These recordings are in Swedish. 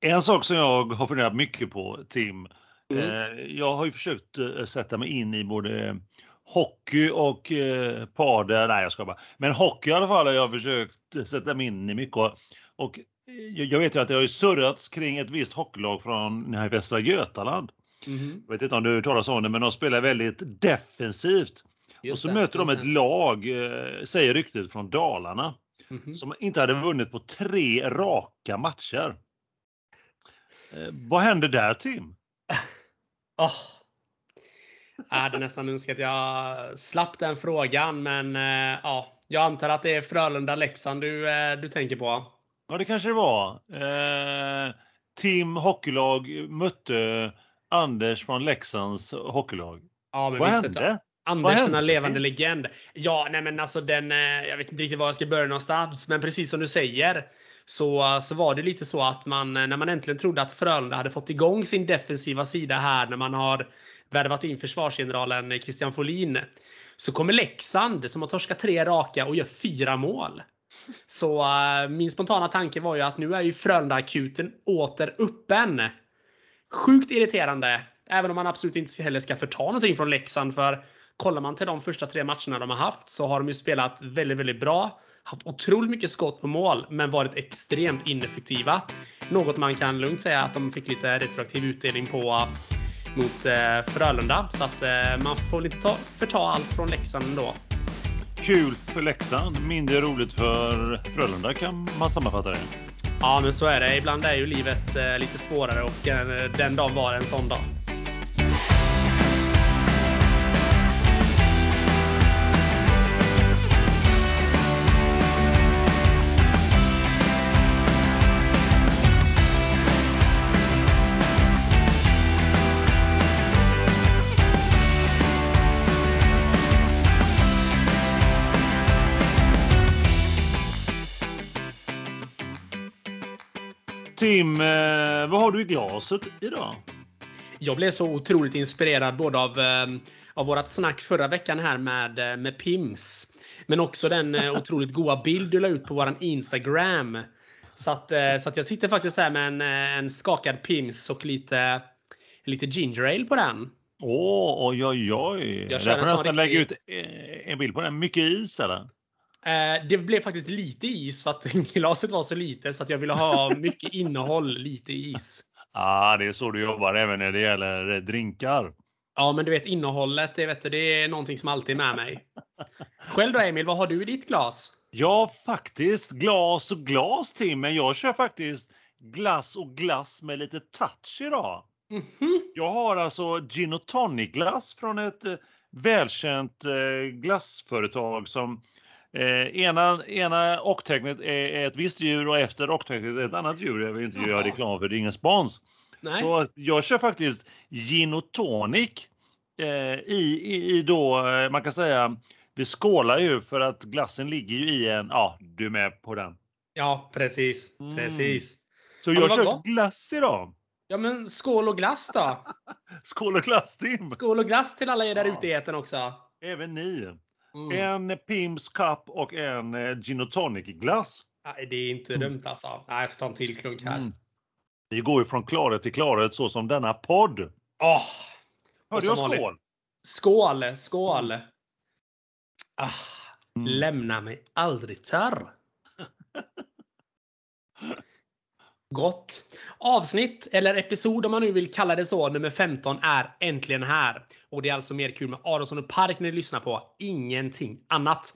En sak som jag har funderat mycket på, Tim. Mm. Eh, jag har ju försökt eh, sätta mig in i både hockey och eh, padel. Nej, jag ska bara. Men hockey i alla fall har jag försökt sätta mig in i mycket. Och, och jag vet ju att det har ju surrats kring ett visst hockeylag från här Västra Götaland. Mhm. Jag vet inte om du har hört talas om det, men de spelar väldigt defensivt. och Just så det, möter de ett det. lag, säger ryktet, från Dalarna. Mhm. Som inte hade vunnit på tre raka matcher. Eh, vad händer där Tim? Åh. Jag hade nästan önskat att jag slapp den frågan, men eh, ja, jag antar att det är Frölunda-Leksand du, eh, du tänker på. Ja det kanske det var. Eh, Tim hockeylag mötte Anders från Leksands hockeylag. Ja, men Vad visst hände? Anders, hände? denna levande legend. Ja, nej men alltså den, eh, jag vet inte riktigt var jag ska börja någonstans, men precis som du säger så, eh, så var det lite så att man, eh, när man äntligen trodde att Frölunda hade fått igång sin defensiva sida här när man har värvat in försvarsgeneralen eh, Christian Folin. Så kommer Leksand som har torskat tre raka och gör fyra mål. Så eh, min spontana tanke var ju att nu är ju Frölunda-akuten åter öppen. Sjukt irriterande. Även om man absolut inte heller ska förta någonting från Leksand. För kollar man till de första tre matcherna de har haft så har de ju spelat väldigt, väldigt bra. Haft otroligt mycket skott på mål, men varit extremt ineffektiva. Något man kan lugnt säga att de fick lite retroaktiv utdelning på mot eh, Frölunda. Så att eh, man får väl inte ta, förta allt från Leksand ändå. Kul för Leksand, mindre roligt för Frölunda kan man sammanfatta det. Ja, men så är det. Ibland är ju livet eh, lite svårare och eh, den dagen var en sån dag. Tim, eh, vad har du i glaset idag? Jag blev så otroligt inspirerad både av, eh, av vårat snack förra veckan här med, eh, med Pims. Men också den otroligt goda bild du la ut på våran Instagram. Så att, så att jag sitter faktiskt här med en, en skakad Pims och lite, lite ginger ale på den. Åh, oj, oj, oj. Jag får nästan lägga ut en bild på den. Mycket is eller? Eh, Det blev faktiskt lite is för att glaset var så litet så att jag ville ha mycket innehåll, lite is. ah, det är så du jobbar även när det gäller eh, drinkar. Ja, men du vet innehållet, det, vet du, det är någonting som alltid är med mig. Själv då Emil, vad har du i ditt glas? Ja, faktiskt glas och glas Tim, men jag kör faktiskt glass och glass med lite touch idag. Mhm. Jag har alltså gin och tonic glass från ett eh, välkänt glassföretag som eh, ena, ena ochtecknet är, är ett visst djur och efter ochtecknet är ett annat djur. Jag vill inte göra reklam för det är ingen spons. Nej. Så jag kör faktiskt gin och tonic eh, i, i, i då, eh, man kan säga, vi skålar ju för att glassen ligger ju i en, ja du är med på den. Ja, precis. Mm. Precis. Så Ja, jag kör gott. glass idag. Ja, men skål och glass då. Skål och glass Tim! Skål och glass till alla er där Ja. ute i etern också. Även ni. Mm. En Pims Cup och en eh, gin och tonic glass. Nej, det är inte dumt alltså. Nej, jag ska ta en till klunk här. Mm. Vi går ju från klarhet till klarhet så som denna podd. Åh, Hörde jag vanligt. skål? skål, skål. Ah, Mm. Lämna mig aldrig törr. Gott. Avsnitt, eller episod om man nu vill kalla det så, nummer 15 är äntligen här. Och det är alltså mer kul med Aronsson och Park ni lyssnar på. Ingenting annat.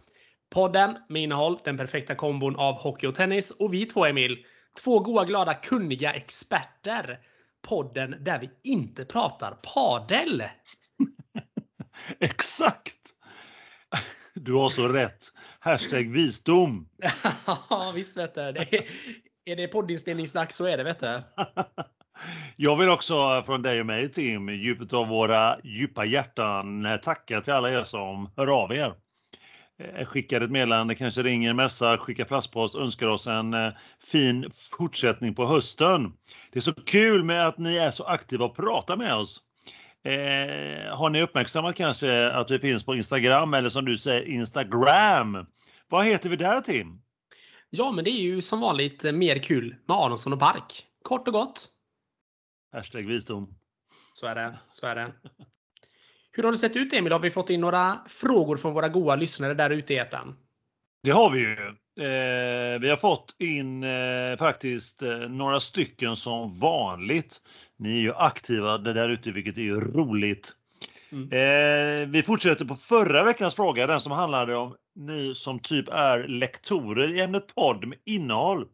Podden med innehåll, den perfekta kombon av hockey och tennis. Och vi två Emil, två goa, glada, kunniga experter. Podden där vi inte pratar padel. Exakt! Du har så rätt. Hashtag visdom. Ja, visst vet du. Det är, är det poddinspelningsdags så är det vet du. Jag vill också från dig och mig Tim, djupet av våra djupa hjärtan eh, tacka till alla er som hör av er. Eh, skickar ett meddelande, kanske ringer, messar, skickar plastpost, önskar oss en eh, fin fortsättning på hösten. Det är så kul med att ni är så aktiva och pratar med oss. Eh, har ni uppmärksammat kanske att vi finns på Instagram eller som du säger Instagram? Vad heter vi där Tim? Ja, men det är ju som vanligt mer kul med Aronsson och Park. Kort och gott. Hashtag visdom. Så är det. Så är det. Hur har det sett ut Emil? Har vi fått in några frågor från våra goa lyssnare där ute i etern? Det har vi ju. Eh, vi har fått in eh, faktiskt eh, några stycken som vanligt. Ni är ju aktiva där ute vilket är ju roligt. Mm. Eh, vi fortsätter på förra veckans fråga, den som handlade om ni som typ är lektorer i ämnet podd med innehåll.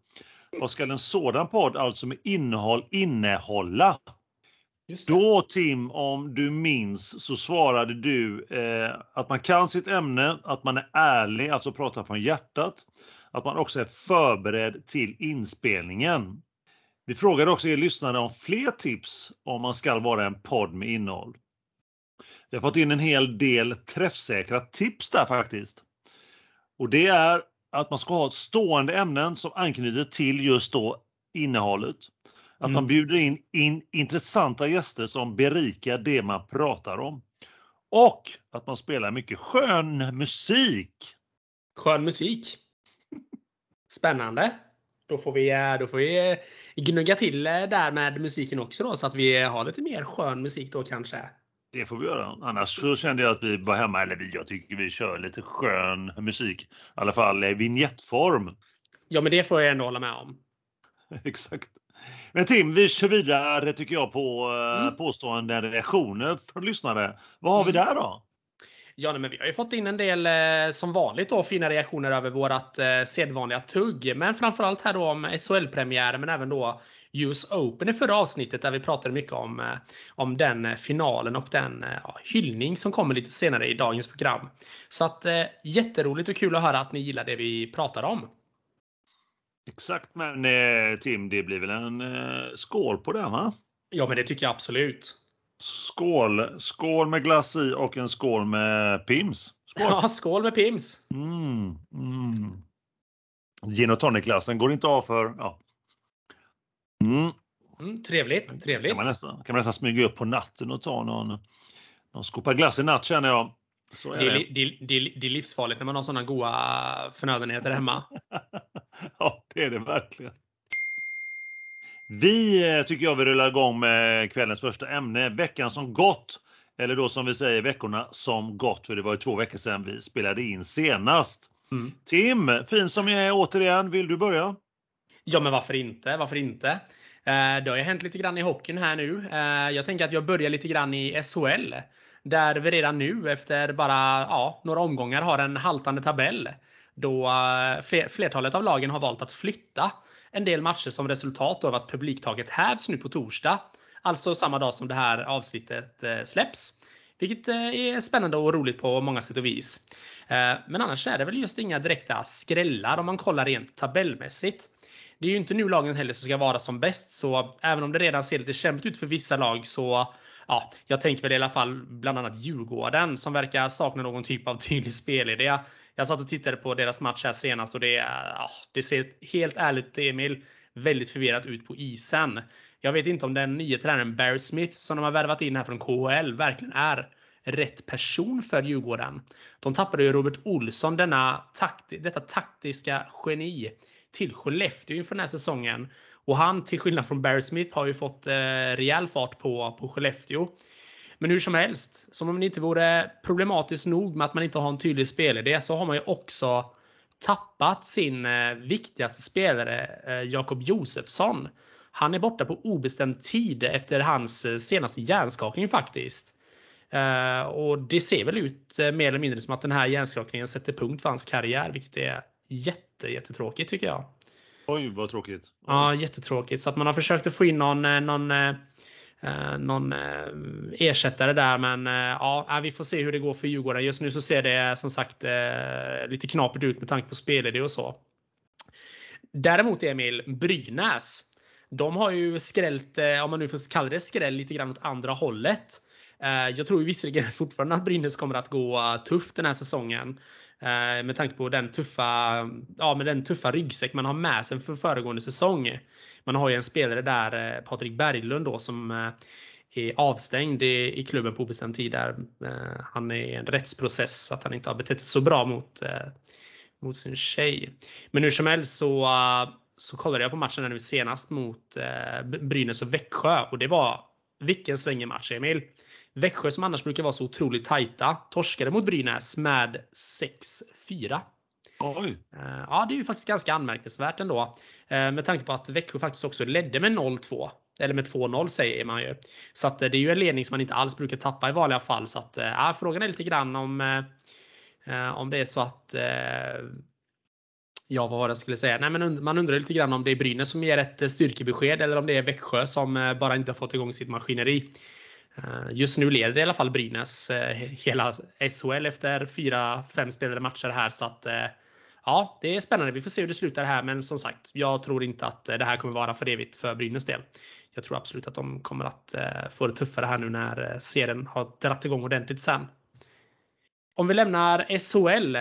Vad ska en sådan podd alltså med innehåll innehålla? Då Tim, om du minns, så svarade du eh, att man kan sitt ämne, att man är ärlig, alltså pratar från hjärtat. Att man också är förberedd till inspelningen. Vi frågade också er lyssnare om fler tips om man ska vara en podd med innehåll. Vi har fått in en hel del träffsäkra tips där faktiskt. Och det är att man ska ha stående ämnen som anknyter till just då innehållet. Att mm. man bjuder in, in intressanta gäster som berikar det man pratar om. Och att man spelar mycket skön musik. Skön musik. Spännande. Då får vi, eh, då får vi eh, gnugga till eh, där med musiken också då så att vi har lite mer skön musik då kanske. Det får vi göra. Annars så kände jag att vi var hemma, eller jag tycker vi kör lite skön musik. I alla fall i vignettform. Ja men det får jag ändå hålla med om. Exakt. Men Tim, vi kör vidare tycker jag på mm. påstående reaktioner från lyssnare. Vad har mm. vi där då? Ja, men vi har ju fått in en del eh, som vanligt då fina reaktioner över vårat eh, sedvanliga tugg. Men framförallt här då om SHL-premiären men även då US Open i förra avsnittet där vi pratade mycket om, eh, om den finalen och den ja, hyllning som kommer lite senare i dagens program. Så att jätteroligt och kul att höra att ni gillar det vi pratar om. Exakt, men eh, Tim, det blir väl en eh, skål på den va? Ja, men det tycker jag absolut. Skål! Skål med glass i och en skål med Pims. Skål! Ja, skål med Pims! Mm, mm. Gin och tonic-glassen går inte av för... Ja. Mm. Mm, trevligt, trevligt. Kan man, nästan, kan man nästan smyga upp på natten och ta någon, någon skopa glass i natt känner jag. Så är det, det. Det, det, det, är livsfarligt när man har sådana goda förnödenheter hemma. ja, det är det verkligen. Vi eh, tycker jag vi rullar igång med kvällens första ämne, veckan som gått. Eller då som vi säger veckorna som gått, för det var ju två veckor sedan vi spelade in senast. Mm. Tim, fin som jag är återigen, vill du börja? Ja, men varför inte? Varför inte? Eh, det har ju hänt lite grann i hockeyn här nu. Eh, jag tänker att jag börjar lite grann i SHL. Där vi redan nu efter bara ja, några omgångar har en haltande tabell. Då eh, flertalet av lagen har valt att flytta en del matcher som resultat av att publiktaket hävs nu på torsdag. Alltså samma dag som det här avsnittet släpps. Vilket är spännande och roligt på många sätt och vis. Men annars är det väl just inga direkta skrällar om man kollar rent tabellmässigt. Det är ju inte nu lagen heller som ska vara som bäst, så även om det redan ser lite kämpigt ut för vissa lag så ja, jag tänker väl i alla fall bland annat Djurgården som verkar sakna någon typ av tydlig spelidé. Jag satt och tittade på deras match här senast och det, ja, det ser helt ärligt Emil väldigt förvirrat ut på isen. Jag vet inte om den nya tränaren Barry Smith som de har värvat in här från KHL verkligen är rätt person för Djurgården. De tappade ju Robert Olsson, denna takt, detta taktiska geni, till Skellefteå inför den här säsongen. Och han, till skillnad från Barry Smith, har ju fått eh, rejäl fart på, på Skellefteå. Men hur som helst, som om det inte vore problematiskt nog med att man inte har en tydlig spelidé så har man ju också tappat sin eh, viktigaste spelare eh, Jakob Josefsson. Han är borta på obestämd tid efter hans eh, senaste hjärnskakning faktiskt. Uh, och det ser väl ut uh, mer eller mindre som att den här hjärnskakningen sätter punkt för hans karriär, vilket är jätte, jättetråkigt tycker jag. Oj, vad tråkigt. Oj. Ja, jättetråkigt. Så att man har försökt att få in någon, någon Eh, någon eh, ersättare där. Men eh, ja, vi får se hur det går för Djurgården. Just nu så ser det som sagt lite knapert ut med tanke på spelidé och så. Däremot Emil, Brynäs. De har ju skrällt, om man nu får kalla det skräll, lite grann åt andra hållet. Jag tror visserligen fortfarande att Brynäs kommer att gå tufft den här säsongen. Eh, med tanke på den tuffa, ja, med den tuffa ryggsäck man har med sig för föregående säsong. Man har ju en spelare där, eh, Patrik Berglund då, som eh, är avstängd i, i klubben på obestämd tid. Där. Eh, han är i en rättsprocess att han inte har betett sig så bra mot, eh, mot sin tjej. Men hur som helst så eh, så kollade jag på matchen nu senast mot eh, Brynäs och Växjö och det var vilken svängig match Emil. Växjö som annars brukar vara så otroligt tajta torskade mot Brynäs med 6-4. Oj. Eh, ja, det är ju faktiskt ganska anmärkningsvärt ändå. Eh, med tanke på att Växjö faktiskt också ledde med 0-2. Eller med 2-0 säger man ju. Så att eh, det är ju en ledning som man inte alls brukar tappa i vanliga fall. Så att, ja, frågan är lite grann om, om det är så att Ja, vad var det jag skulle säga? Nej, men man undrar lite grann om det är Brynäs som ger ett styrkebesked eller om det är Växjö som bara inte har fått igång sitt maskineri. Eh, just nu leder i alla fall Brynäs eh, hela SHL efter 4-5 spelade matcher här så att eh, ja, det är spännande. Vi får se hur det slutar här. Men som sagt, jag tror inte att det här kommer vara för evigt för Brynäs del. Jag tror absolut att de kommer att få det tuffare här nu när serien har dratt igång ordentligt sen. Om vi lämnar SHL.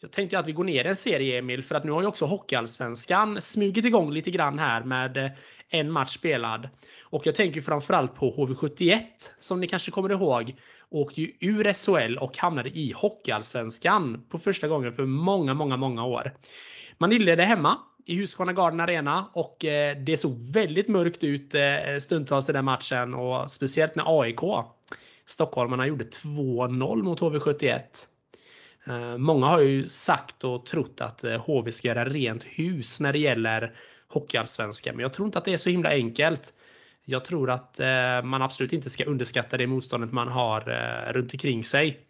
Jag tänkte att vi går ner en serie Emil, för att nu har ju också Hockeyallsvenskan smugit igång lite grann här med en match spelad. Och jag tänker framförallt på HV71 som ni kanske kommer ihåg åkte ju ur SHL och hamnade i Hockeyallsvenskan på första gången för många, många, många år. Man inledde hemma i Husqvarna Garden Arena och eh, det såg väldigt mörkt ut eh, stundtals i den matchen och speciellt när AIK Stockholmarna gjorde 2-0 mot HV71. Eh, många har ju sagt och trott att HV ska göra rent hus när det gäller Hockeyallsvenskan, men jag tror inte att det är så himla enkelt. Jag tror att eh, man absolut inte ska underskatta det motståndet man har eh, runt omkring sig.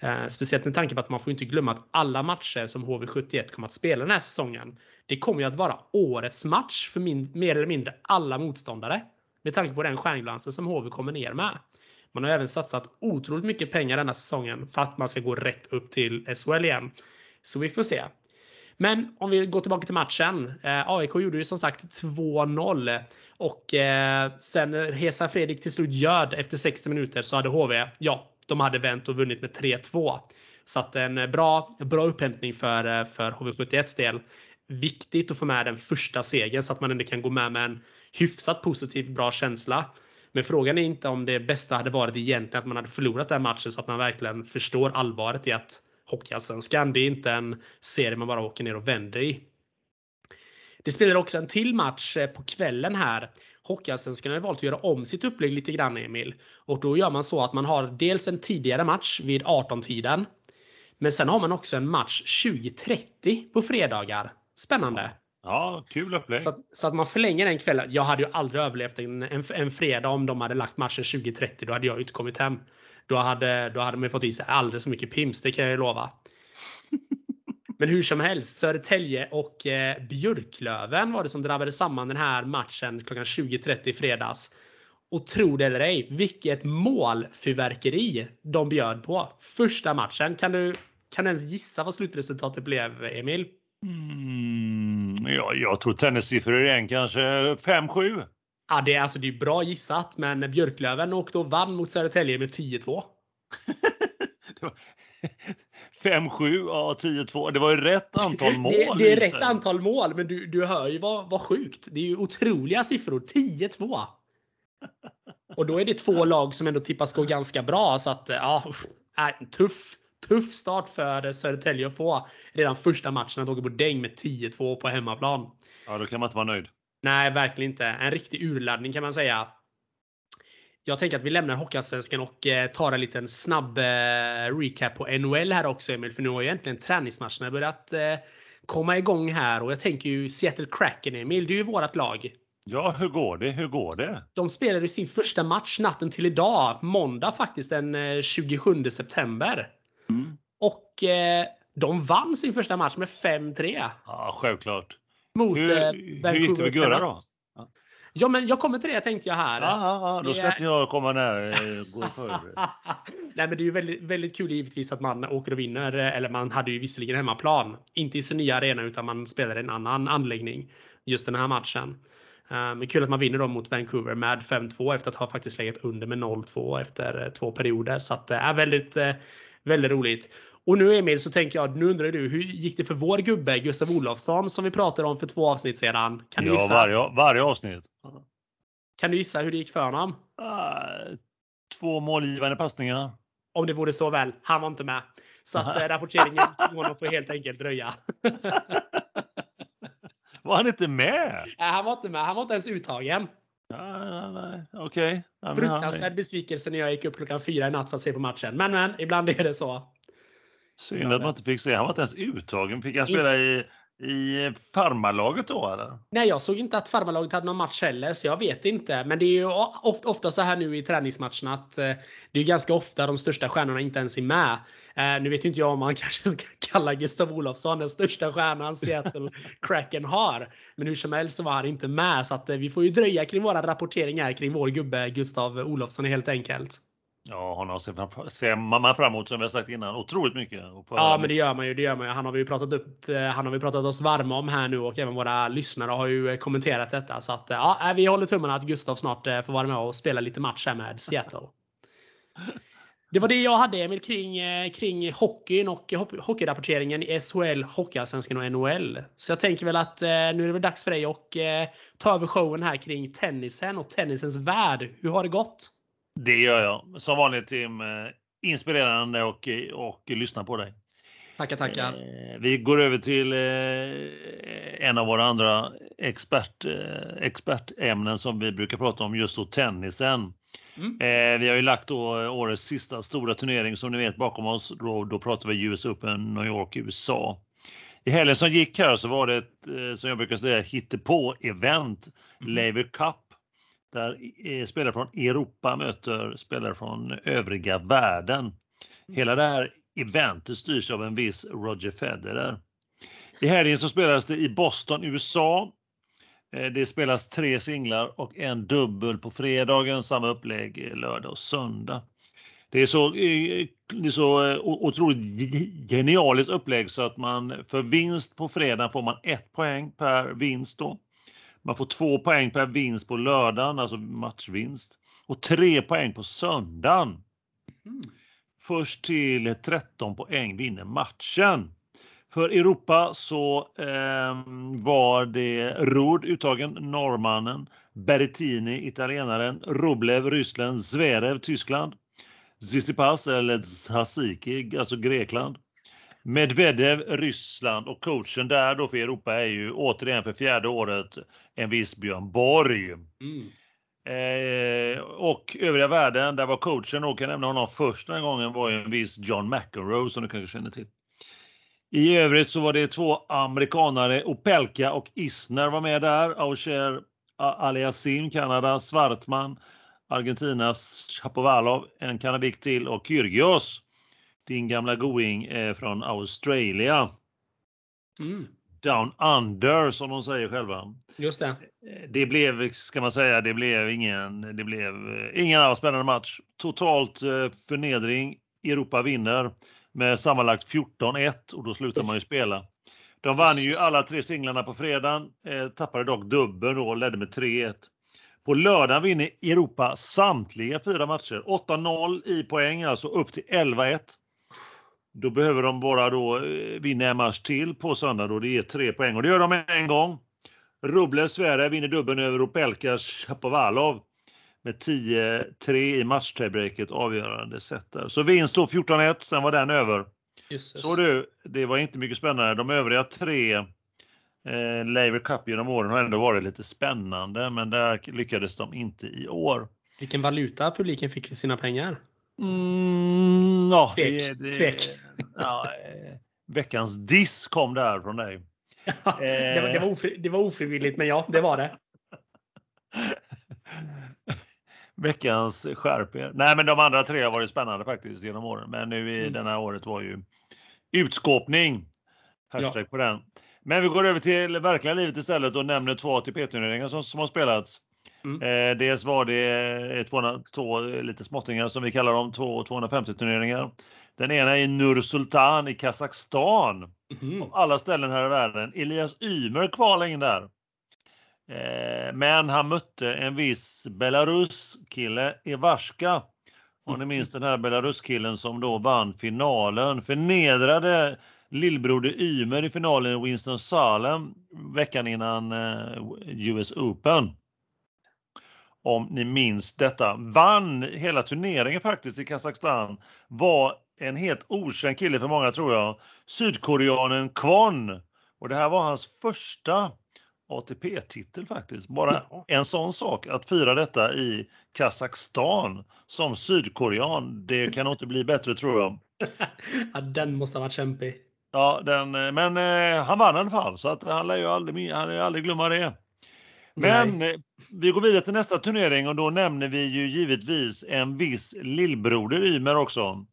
Eh, speciellt med tanke på att man får inte glömma att alla matcher som HV71 kommer att spela den här säsongen. Det kommer ju att vara årets match för min, mer eller mindre alla motståndare. Med tanke på den stjärnglansen som HV kommer ner med. Man har även satsat otroligt mycket pengar denna säsongen för att man ska gå rätt upp till SHL igen. Så vi får se. Men om vi går tillbaka till matchen. Eh, AIK gjorde ju som sagt 2-0. Och eh, sen när Hesa Fredrik till slut göd efter 60 minuter så hade HV, ja, de hade vänt och vunnit med 3-2. Så att en bra, bra upphämtning för, eh, för HV71s del. Viktigt att få med den första segern så att man ändå kan gå med med en hyfsat positiv bra känsla. Men frågan är inte om det bästa hade varit egentligen att man hade förlorat den matchen så att man verkligen förstår allvaret i att Hockeyallsvenskan. Det är inte en serie man bara åker ner och vänder i. Det spelar också en till match eh, på kvällen här. Hockeyallsvenskan har valt att göra om sitt upplägg lite grann Emil. Och då gör man så att man har dels en tidigare match vid 18-tiden. Men sen har man också en match 20.30 på fredagar. Spännande! Ja, kul upplägg. Så, så, att man förlänger den kvällen. Jag hade ju aldrig överlevt en, en, en fredag om de hade lagt matchen 20.30. Då hade jag ju inte kommit hem. Då hade, då hade man fått i sig alldeles för mycket pims, det kan jag ju lova. Men hur som helst, Södertälje och eh, Björklöven var det som drabbade samman den här matchen klockan 20.30 i fredags. Och tro det eller ej, vilket målfyrverkeri de bjöd på. Första matchen. Kan du, kan du ens gissa vad slutresultatet blev, Emil? Mm, ja, jag tror tennissiffror igen, kanske 5-7. Ja, det är alltså det är bra gissat, men Björklöven åkte och vann mot Södertälje med 10-2. 5-7, ja 10-2. Det var ju rätt antal mål. Det, det är rätt antal mål, men du, du hör ju vad, vad sjukt. Det är ju otroliga siffror. 10-2. Och då är det två lag som ändå tippas gå ganska bra. Så att, ja, äh, tuff, tuff start för Södertälje att få redan första matchen att åka på däng med 10-2 på hemmaplan. Ja, då kan man inte vara nöjd. Nej, verkligen inte. En riktig urladdning kan man säga. Jag tänker att vi lämnar Hockeyallsvenskan och eh, tar en liten snabb eh, recap på NHL här också Emil. För nu har ju egentligen träningsmatcherna börjat eh, komma igång här och jag tänker ju Seattle Kraken Emil, det är ju vårat lag. Ja, hur går det? Hur går det? De spelade sin första match natten till idag, måndag faktiskt den 27 september. Mm. Och de vann sin första match med 5-3. Ja, självklart. Mot hur, eh, hur gick det med Gurra då? Ja. men jag kommer till det tänkte jag här. Ja, ja, då ska inte jag komma nära. Eh, Nej men det är ju väldigt, väldigt kul givetvis att man åker och vinner. Eh, eller man hade ju visserligen hemmaplan. Inte i sin nya arena utan man spelade i en annan anläggning. Just den här matchen. Men kul att man vinner då mot Vancouver med 5-2 efter att ha faktiskt legat under med 0-2 efter två perioder. Så att det är väldigt, väldigt roligt. Och nu Emil så tänker jag, nu undrar du, hur gick det för vår gubbe Gustav Olofsson som vi pratade om för två avsnitt sedan? Kan du ja, gissa? Varje, varje avsnitt. Kan du gissa hur det gick för honom? Uh, två målgivande passningar. Om det vore så väl. Han var inte med. Så att uh, rapporteringen honom får helt enkelt dröja. Var han inte med? Nej, han var inte med. Han var inte ens uttagen. Ja, nej, okej. Okay. Fruktansvärd besvikelse när jag gick upp klockan fyra i natt för att se på matchen. Men men, ibland är det så. Synd att man inte fick se. Han var inte ens uttagen. Fick han spela i i farmarlaget då eller? Nej, jag såg inte att farmarlaget hade någon match heller, så jag vet inte. Men det är ju ofta så här nu i träningsmatcherna att eh, det är ganska ofta de största stjärnorna inte ens är med. Eh, nu vet inte jag om man kanske ska kalla Gustav Olofsson den största stjärnan Seattle Kraken har. Men hur som helst så var han inte med, så att eh, vi får ju dröja kring våra rapporteringar kring vår gubbe Gustav Olofsson helt enkelt. Ja, honom ser man fram emot som vi har sagt innan otroligt mycket. Ja, men det gör man ju. Det gör man ju. Han har vi pratat upp. Eh, han har vi pratat oss varma om här nu och även våra lyssnare har ju eh, kommenterat detta. Så att ja, vi håller tummarna att Gustav snart eh, får vara med och spela lite match här med Seattle. Det var det jag hade Emil kring, kring hockeyn och hockeyrapporteringen i SHL, Hockeyallsvenskan och NHL. Så jag tänker väl att nu är det väl dags för dig att ta över showen här kring tennisen och tennisens värld. Hur har det gått? Det gör jag. Som vanligt Tim, eh, inspirerande och, och lyssna på dig. Tackar, tackar. Eh, vi går över till eh, en av våra andra expert, expertämnen som vi brukar prata om, just då tennisen. Mm. Vi har ju lagt då årets sista stora turnering som ni vet bakom oss. Då, då pratar vi US Open New York, USA. I helgen som gick här så var det ett, som jag brukar säga, hittepå-event, mm. Laver Cup där spelare från Europa möter spelare från övriga världen. Mm. Hela det här eventet styrs av en viss Roger Federer. I helgen så spelas det i Boston, USA. Eh, det spelas tre singlar och en dubbel på fredagen, samma upplägg lördag och söndag. Det är så, eh, det är så eh, otroligt genialiskt upplägg så att man för vinst på fredag får man ett poäng per vinst då. Man får två poäng per vinst på lördagen, alltså matchvinst. Och tre poäng på söndagen. Mm. Först till 13 poäng vinner matchen. För Europa så eh, var det Rud uttagen, norrmannen, Berrettini, italienaren, Rublev, Ryssland, Zverev, Tyskland, Tsitsipas eller Zasiki, alltså Grekland, Medvedev, Ryssland och coachen där då för Europa är ju återigen för fjärde året en viss Björn Borg. Mm. Eh, och övriga världen, där var coachen, då kan jag nämna honom först den gången, var ju en viss John McEnroe som du kanske känner till. I övrigt så var det två amerikanare, Opelka och Isner var med där. Aucher Aliasim, Kanada, Svartman, Argentinas Chapovalov, en kanadick till och Kyrgios din gamla going är från Australien. Mm. Down under som de säger själva. Just det. Det blev, ska man säga, det blev ingen, det blev ingen alls spännande match. Totalt eh, förnedring. Europa vinner med sammanlagt 14-1 och då slutar man ju spela. De vann ju alla tre singlarna på fredagen, eh, tappade dock dubbeln och ledde med 3-1. På lördagen vinner Europa samtliga fyra matcher. 8-0 i poäng, alltså upp till 11-1. Då behöver de bara då eh, vinna en match till på söndag då det ger tre poäng och det gör de en gång. Rublev Sverige vinner dubbeln över Opelka Shapovalov med 10-3 i matchtiebreaket avgörande set där. Så vinst då 14-1, sen var den över. Jesus. Så du, det var inte mycket spännande. De övriga tre eh, Laver Cup genom åren har ändå varit lite spännande men där lyckades de inte i år. Vilken valuta publiken fick för sina pengar? Mm, ja, Tvek. Det, det, Tvek. Ja, eh, veckans diss kom där från dig. Ja, det, var, det, var ofri, det var ofrivilligt, men ja, det var det. veckans skärp er. Nej, men de andra tre har varit spännande faktiskt genom åren. Men nu i mm. den här året var ju utskåpning. Hashtag ja. på den. Men vi går över till verkliga livet istället och nämner två ATP-turneringar som, som har spelats. Mm. Eh, dels var det två, två lite småttingar som vi kallar dem, två 250 turneringar. Den ena är Nur Sultan i Kazakstan. Mm. Av alla ställen här i världen. Elias Ymer kvalade in där. Eh, men han mötte en viss Belarus-kille, Ivarska. Om ni minns den här Belarus-killen som då vann finalen, förnedrade lillbroder Ymer i finalen i Winston-Salem veckan innan eh, US Open om ni minns detta. Vann hela turneringen faktiskt i Kazakstan. Var en helt okänd kille för många tror jag. Sydkoreanen Kwon. Och det här var hans första ATP-titel faktiskt. Bara en sån sak, att fira detta i Kazakstan som sydkorean, det kan nog inte bli bättre tror jag. ja, den måste ha varit kämpig. Ja, den, men eh, han vann i alla fall så att han lär ju aldrig, han lär aldrig glömma det. Men Nej. Vi går vidare till nästa turnering och då nämner vi ju givetvis en viss lillbroder Ymer också.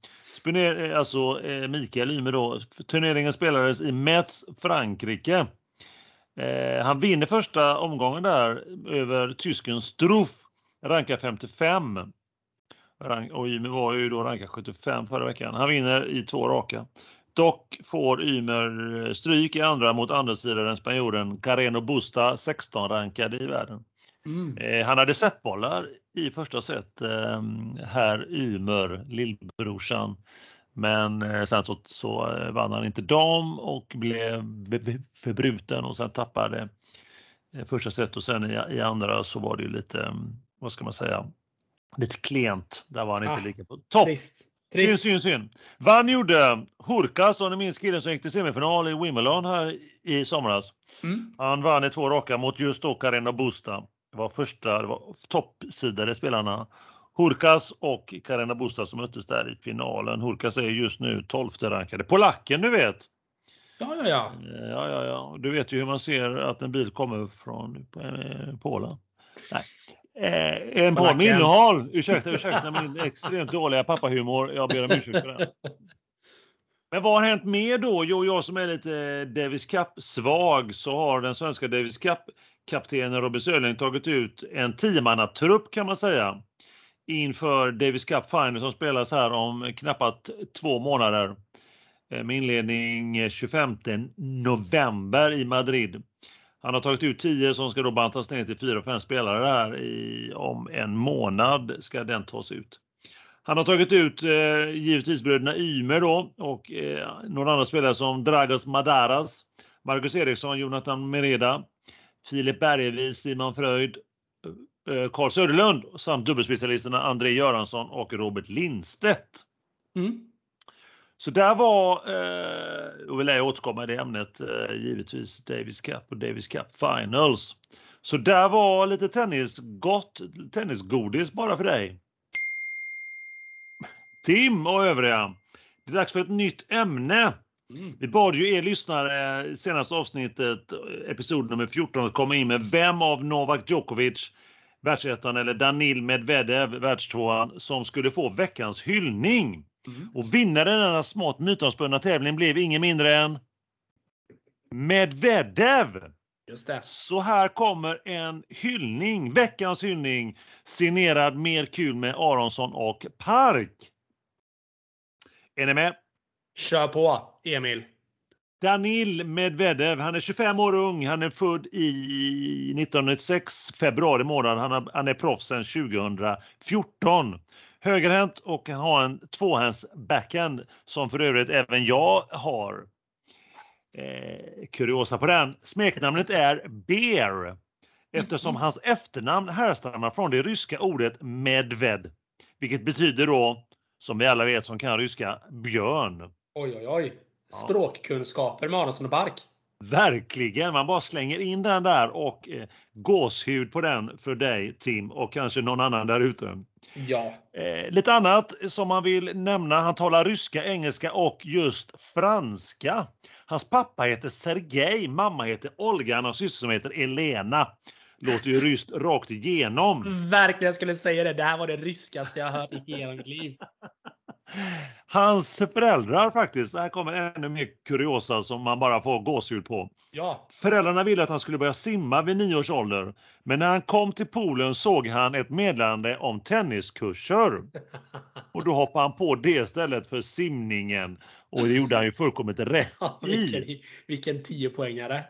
Eh, alltså eh, Mikael Ymer då. Turneringen spelades i Metz, Frankrike. Eh, han vinner första omgången där över tysken Struff, rankar 55. Och Ymer var ju då rankad 75 förra veckan. Han vinner i två raka. Dock får Ymer stryk i andra mot andra spanjoren Carreno Busta, 16 rankad i världen. Mm. Eh, han hade setbollar i första set, eh, här Ymer, lillbrorsan. Men eh, sen så, så eh, vann han inte dam och blev förbruten och sen tappade eh, första set och sen i, i, andra så var det ju lite, vad ska man säga, lite klent. Där var han inte ah, lika på topp. Trist. Trist. Synd, synd, synd. Vann gjorde Hurkas, om ni minns killen som gick till semifinal i Wimbledon här i somras. Mm. Han vann i två raka mot just då Carina Busta. Det var första, det var toppsidade spelarna. Hurkas och Carina Busta som möttes där i finalen. Hurkas är just nu 12 rankade. Polacken du vet! Ja, ja, ja. Eh, ja, ja, ja. Du vet ju hur man ser att en bil kommer från eh, Polen. Nej. Eh, en Paul Millenhall, ursäkta, ursäkta min extremt dåliga pappahumor. Jag ber om ursäkt för det. Men vad har hänt mer då? Jo, jag som är lite Davis Cup-svag så har den svenska Davis Cup-kaptenen Robin Söderling tagit ut en tiomannatrupp kan man säga inför Davis Cup Final som spelas här om knappt två månader eh, med inledning 25 november i Madrid. Han har tagit ut 10 som ska då bantas ner till 4-5 spelare här i, om en månad ska den tas ut. Han har tagit ut eh, givetvis bröderna Ymer då och eh, några andra spelare som Dragos Madaras, Marcus Eriksson, Jonathan Mereda, Filip Bergevi, Simon Fröjd, eh, Carl Söderlund samt dubbelspecialisterna André Göransson och Robert Lindstedt. Mm. Så där var, eh, och vill jag återkomma i det ämnet, eh, givetvis Davis Cup och Davis Cup Finals. Så där var lite tennisgott, tennisgodis bara för dig. Tim och övriga. Det är dags för ett nytt ämne. Mm. Vi bad ju er lyssnare i senaste avsnittet, episod nummer 14, att komma in med vem av Novak Djokovic, världsettan, eller Danil Medvedev, världstvåan, som skulle få veckans hyllning. Mm. Och vinnaren i denna smått mytomspunna tävling blev ingen mindre än Medvedev! Just det. Så här kommer en hyllning, veckans hyllning, signerad Mer kul med Aronsson och Park. Är ni med? Kör på, Emil. Danil Medvedev, han är 25 år ung, han är född i 1996, februari månad. Han är proffs sedan 2014 högerhänt och han har en tvåhänds backhand som för övrigt även jag har. Eh, kuriosa på den. Smeknamnet är Bear eftersom hans efternamn härstammar från det ryska ordet Medved, vilket betyder då, som vi alla vet som kan ryska, björn. Oj, oj, oj. Språkkunskaper med Aronsson och Bark. Verkligen, man bara slänger in den där och eh, gåshud på den för dig Tim och kanske någon annan där ute. Ja. Eh, lite annat som man vill nämna, han talar ryska, engelska och just franska. Hans pappa heter Sergej, mamma heter Olga, han har syster som heter Elena. Låter ju ryskt rakt igenom. Verkligen, skulle säga det. Det här var det ryskaste jag hört i hela mitt liv. Hans föräldrar faktiskt, här kommer ännu mer kuriosa som man bara får gåshud på. Ja. Föräldrarna ville att han skulle börja simma vid nio års ålder. Men när han kom till poolen såg han ett meddelande om tenniskurser. Och då hoppade han på det istället för simningen. Och det gjorde han ju fullkomligt rätt i. vilken, vilken tiopoängare.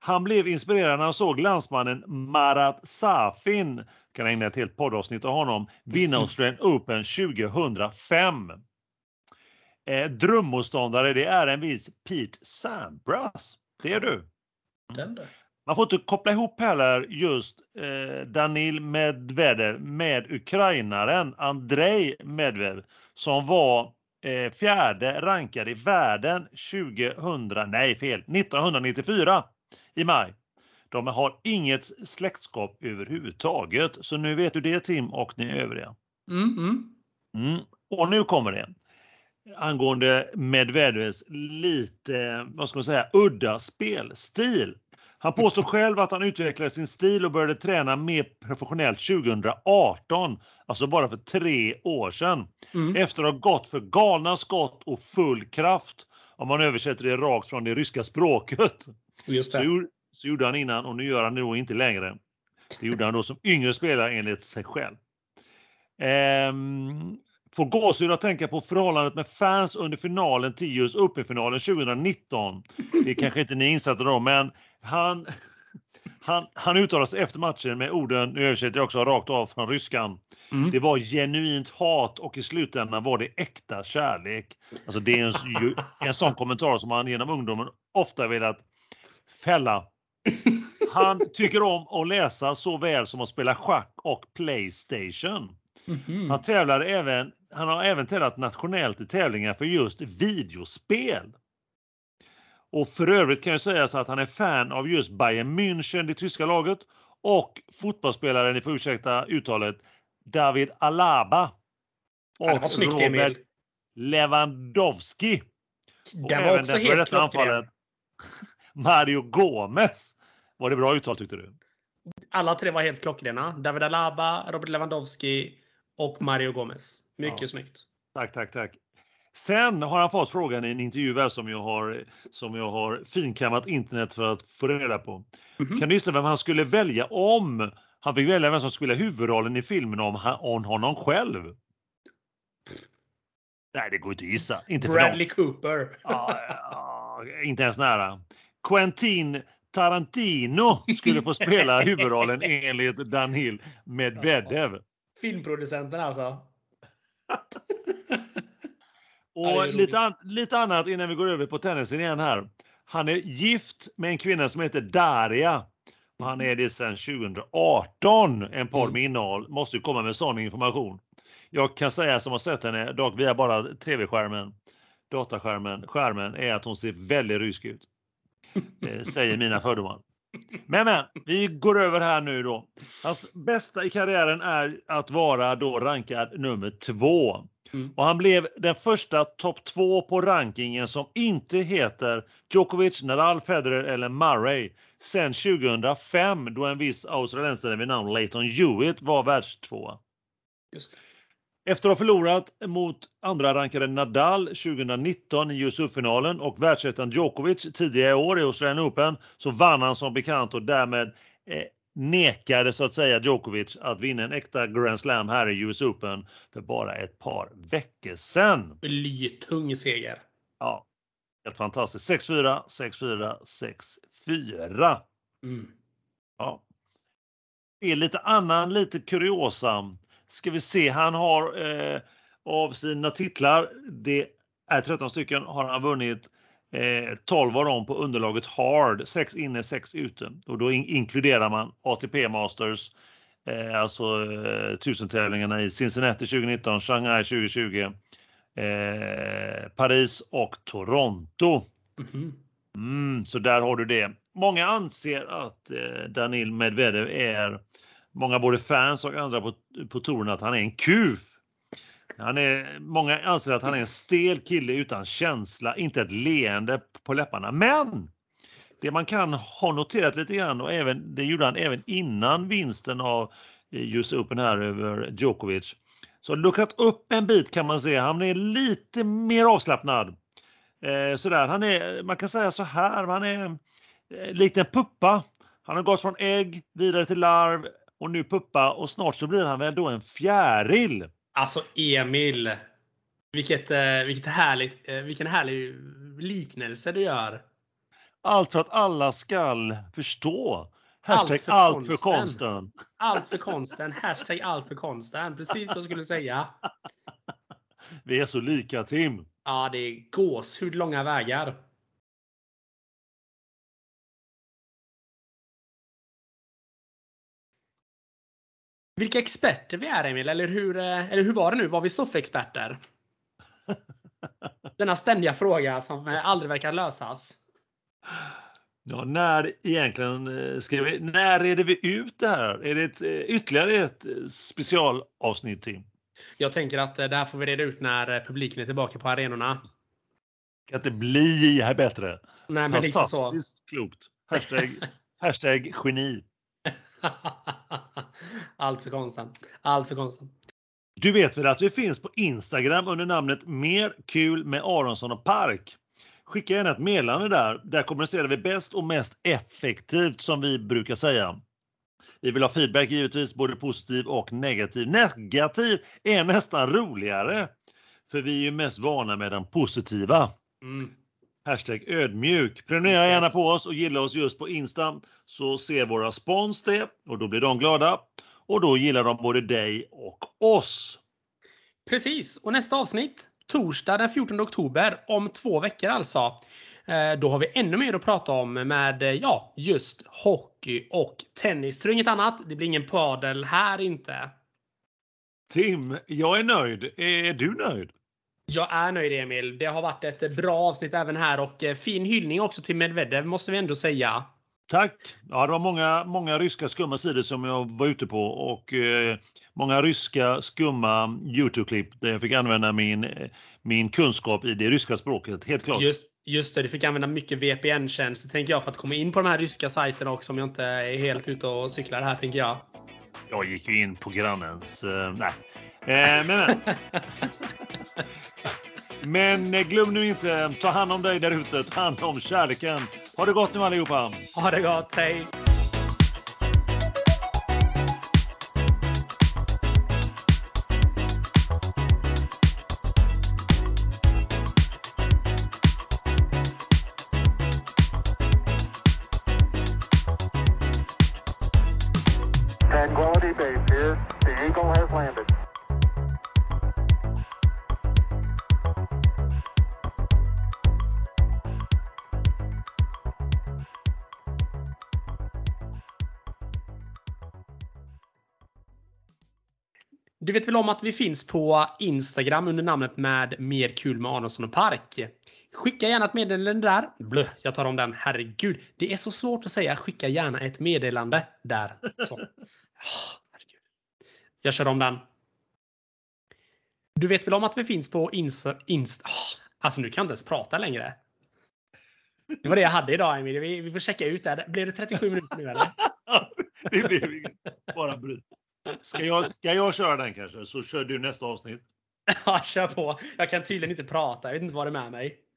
Han blev inspirerad när han såg landsmannen Marat Safin kan ägna ett helt poddavsnitt av honom. Vinna Australian Open 2005. Eh, drömmotståndare det är en viss Pete Sampras. Det är du. Mm. Man får inte koppla ihop heller just eh, Danil Medvedev med ukrainaren Andrei Medvedev som var eh, fjärde rankad i världen 2000, nej fel, 1994 i maj. De har inget släktskap överhuvudtaget. Så nu vet du det Tim och ni övriga. Mm, mm. Mm. Och nu kommer det. Angående Medvedevs lite, vad ska man säga, udda spelstil. Han påstår själv att han utvecklade sin stil och började träna mer professionellt 2018, alltså bara för tre år sedan. Mm. Efter att ha gått för galna skott och full kraft, om man översätter det rakt från det ryska språket. Just Så, det. gjorde- så gjorde han innan och nu gör han det då inte längre. Det gjorde han då som yngre spelare enligt sig själv. Ehm, får gåshud att tänka på förhållandet med fans under finalen till just Open-finalen 2019. Det är kanske inte ni är insatta då, men han, han, han uttalade sig efter matchen med orden, nu översätter jag också rakt av från ryskan. Mm. Det var genuint hat och i slutändan var det äkta kärlek. Alltså det är en, en sån kommentar som man genom ungdomen ofta velat fälla. Han tycker om att läsa såväl som att spela schack och Playstation. Mhm. Han tävlar även, han har även tävlat nationellt i tävlingar för just videospel. Och för övrigt kan jag säga så att han är fan av just Bayern München, det tyska laget, och fotbollsspelaren, ni får ursäkta uttalet, David Alaba. Ja, det var snyggt Emil. Lewandowski. Och Den var även också den helt detta klockren. anfallet, Mario Gomez. Var det bra uttal tyckte du? Alla tre var helt klockrena. David Alaba, Robert Lewandowski och Mario Gomez. Mycket Ja. snyggt. Tack, tack, tack. Sen har han fått frågan i en intervju här som jag har, som jag har finkammat internet för att få reda på. Mhm. Kan du gissa vem han skulle välja om han fick välja vem som skulle ha huvudrollen i filmen om, han, om honom själv? Nej, det går inte att gissa. Inte för dem. Bradley Cooper. Ja, ja, inte ens nära. Quentin Tarantino skulle få spela huvudrollen enligt Danil Medvedev. Filmproducenten alltså. Och lite, an, lite annat innan vi går över på tennisen igen här. Han är gift med en kvinna som heter Daria. Och han är det sedan 2018. En podd Mm. med innehåll måste ju komma med sån information. Jag kan säga som har sett henne, dock via bara tv-skärmen, dataskärmen, skärmen, är att hon ser väldigt rysk ut. Eh, säger mina fördomar. Men men, vi går över här nu då. Hans bästa i karriären är att vara då rankad nummer två. Mm. Och han blev den första topp två på rankingen som inte heter Djokovic, Nadal, Federer eller Murray sen 2005 då en viss australiensare vid namn Leighton Hewitt var världstvåa. Just det. Efter att ha förlorat mot andra rankade Nadal 2019 i US Open-finalen och världsettan Djokovic tidigare i år i Australian Open så vann han som bekant och därmed eh, nekade så att säga Djokovic att vinna en äkta Grand Slam här i US Open för bara ett par veckor sedan. Blytung seger. Ja, helt fantastiskt. 6-4, 6-4, 6-4. Mm. Ja. Det är lite annan, lite kuriosa. Ska vi se, han har eh, av sina titlar, det är 13 stycken, har han vunnit eh, 12 av dem på underlaget hard, 6 inne, 6 ute. Och då in inkluderar man ATP Masters, eh, alltså eh, tusentävlingarna i Cincinnati 2019, Shanghai 2020, eh, Paris och Toronto. Mhm. Mm, så där har du det. Många anser att eh, Danil Medvedev är, många både fans och andra på, på touren, att han är en kuf. Han är, många anser att han är en stel kille utan känsla, inte ett leende på läpparna. Men det man kan ha noterat lite grann och även, det gjorde han även innan vinsten av eh, just Open här över Djokovic. Så luckrat upp en bit kan man säga. Han är lite mer avslappnad. Eh, sådär. Han är, man kan säga så här, han är eh, likt en puppa. Han har gått från ägg vidare till larv och nu puppa och snart så blir han väl då en fjäril. Alltså Emil. Vilket, eh, vilket härligt, eh, vilken härlig liknelse du gör. Allt för att alla skall förstå. Allt Hashtag för allt för konsten. konsten. Allt för konsten. Hashtag allt för konsten. Precis vad jag skulle säga. Vi är så lika Tim. Ja, det är gåshud långa vägar. Vilka experter vi är Emil, eller hur, eh, eller hur var det nu? Var vi soffexperter? Denna ständiga fråga som eh, aldrig verkar lösas. Ja, när egentligen eh, ska vi, när reder vi ut det här? Är det ett, ytterligare ett specialavsnitt Tim? Jag tänker att det här får vi reda ut när publiken är tillbaka på arenorna. Kan inte bli här bättre. Nej, men lite så. Fantastiskt klokt. Hashtag, hashtag geni. Allt för konstant. Allt för konstant. Du vet väl att vi finns på Instagram under namnet Mer kul med Aronsson och Park. Skicka gärna ett meddelande där. Där kommunicerar vi bäst och mest effektivt som vi brukar säga. Vi vill ha feedback givetvis, både positiv och negativ. Negativ är nästan roligare. För vi är ju mest vana med den positiva. Mm. Hashtag ödmjuk. Prenumerera gärna på oss och gilla oss just på Insta så ser våra spons det och då blir de glada. Och då gillar de både dig och oss. Precis, och nästa avsnitt torsdag den 14 oktober, om två veckor alltså. Eh, Då har vi ännu mer att prata om med eh, ja, just hockey och tennis. Tror inget annat. Det blir ingen padel här inte. Tim, jag är nöjd. Är du nöjd? Jag är nöjd Emil. Det har varit ett bra avsnitt även här och eh, fin hyllning också till Medvedev måste vi ändå säga. Tack! Ja, det var många, många ryska skumma sidor som jag var ute på och eh, många ryska skumma Youtube-klipp där jag fick använda min, min kunskap i det ryska språket. Helt klart. Just, just det, du fick använda mycket VPN-tjänster tänker jag för att komma in på de här ryska sajterna också om jag inte är helt ute och cyklar här tänker jag. Jag gick ju in på grannens... Eh, nej. Eh, men, men Men eh, glöm nu inte, ta hand om dig där ute, ta hand om kärleken. Ha det gott nu allihopa! Ha det gott, hej! Du vet väl om att vi finns på Instagram under namnet med Mer kul med Aronsson och Park. Skicka gärna ett meddelande där. Blö, jag tar om den. Herregud. Det är så svårt att säga skicka gärna ett meddelande där. Så. Ah, herregud. Jag kör om den. Du vet väl om att vi finns på Insta... Insta ah, alltså nu kan jag inte ens prata längre. Det var det jag hade idag Emil. Vi, vi får checka ut det. Blir det 37 minuter nu eller? det blev inget. Bara bryt. Ska jag, ska jag köra den kanske? Så kör du nästa avsnitt. Ja, kör på. Jag kan tydligen inte prata. Jag vet inte vad det är med mig.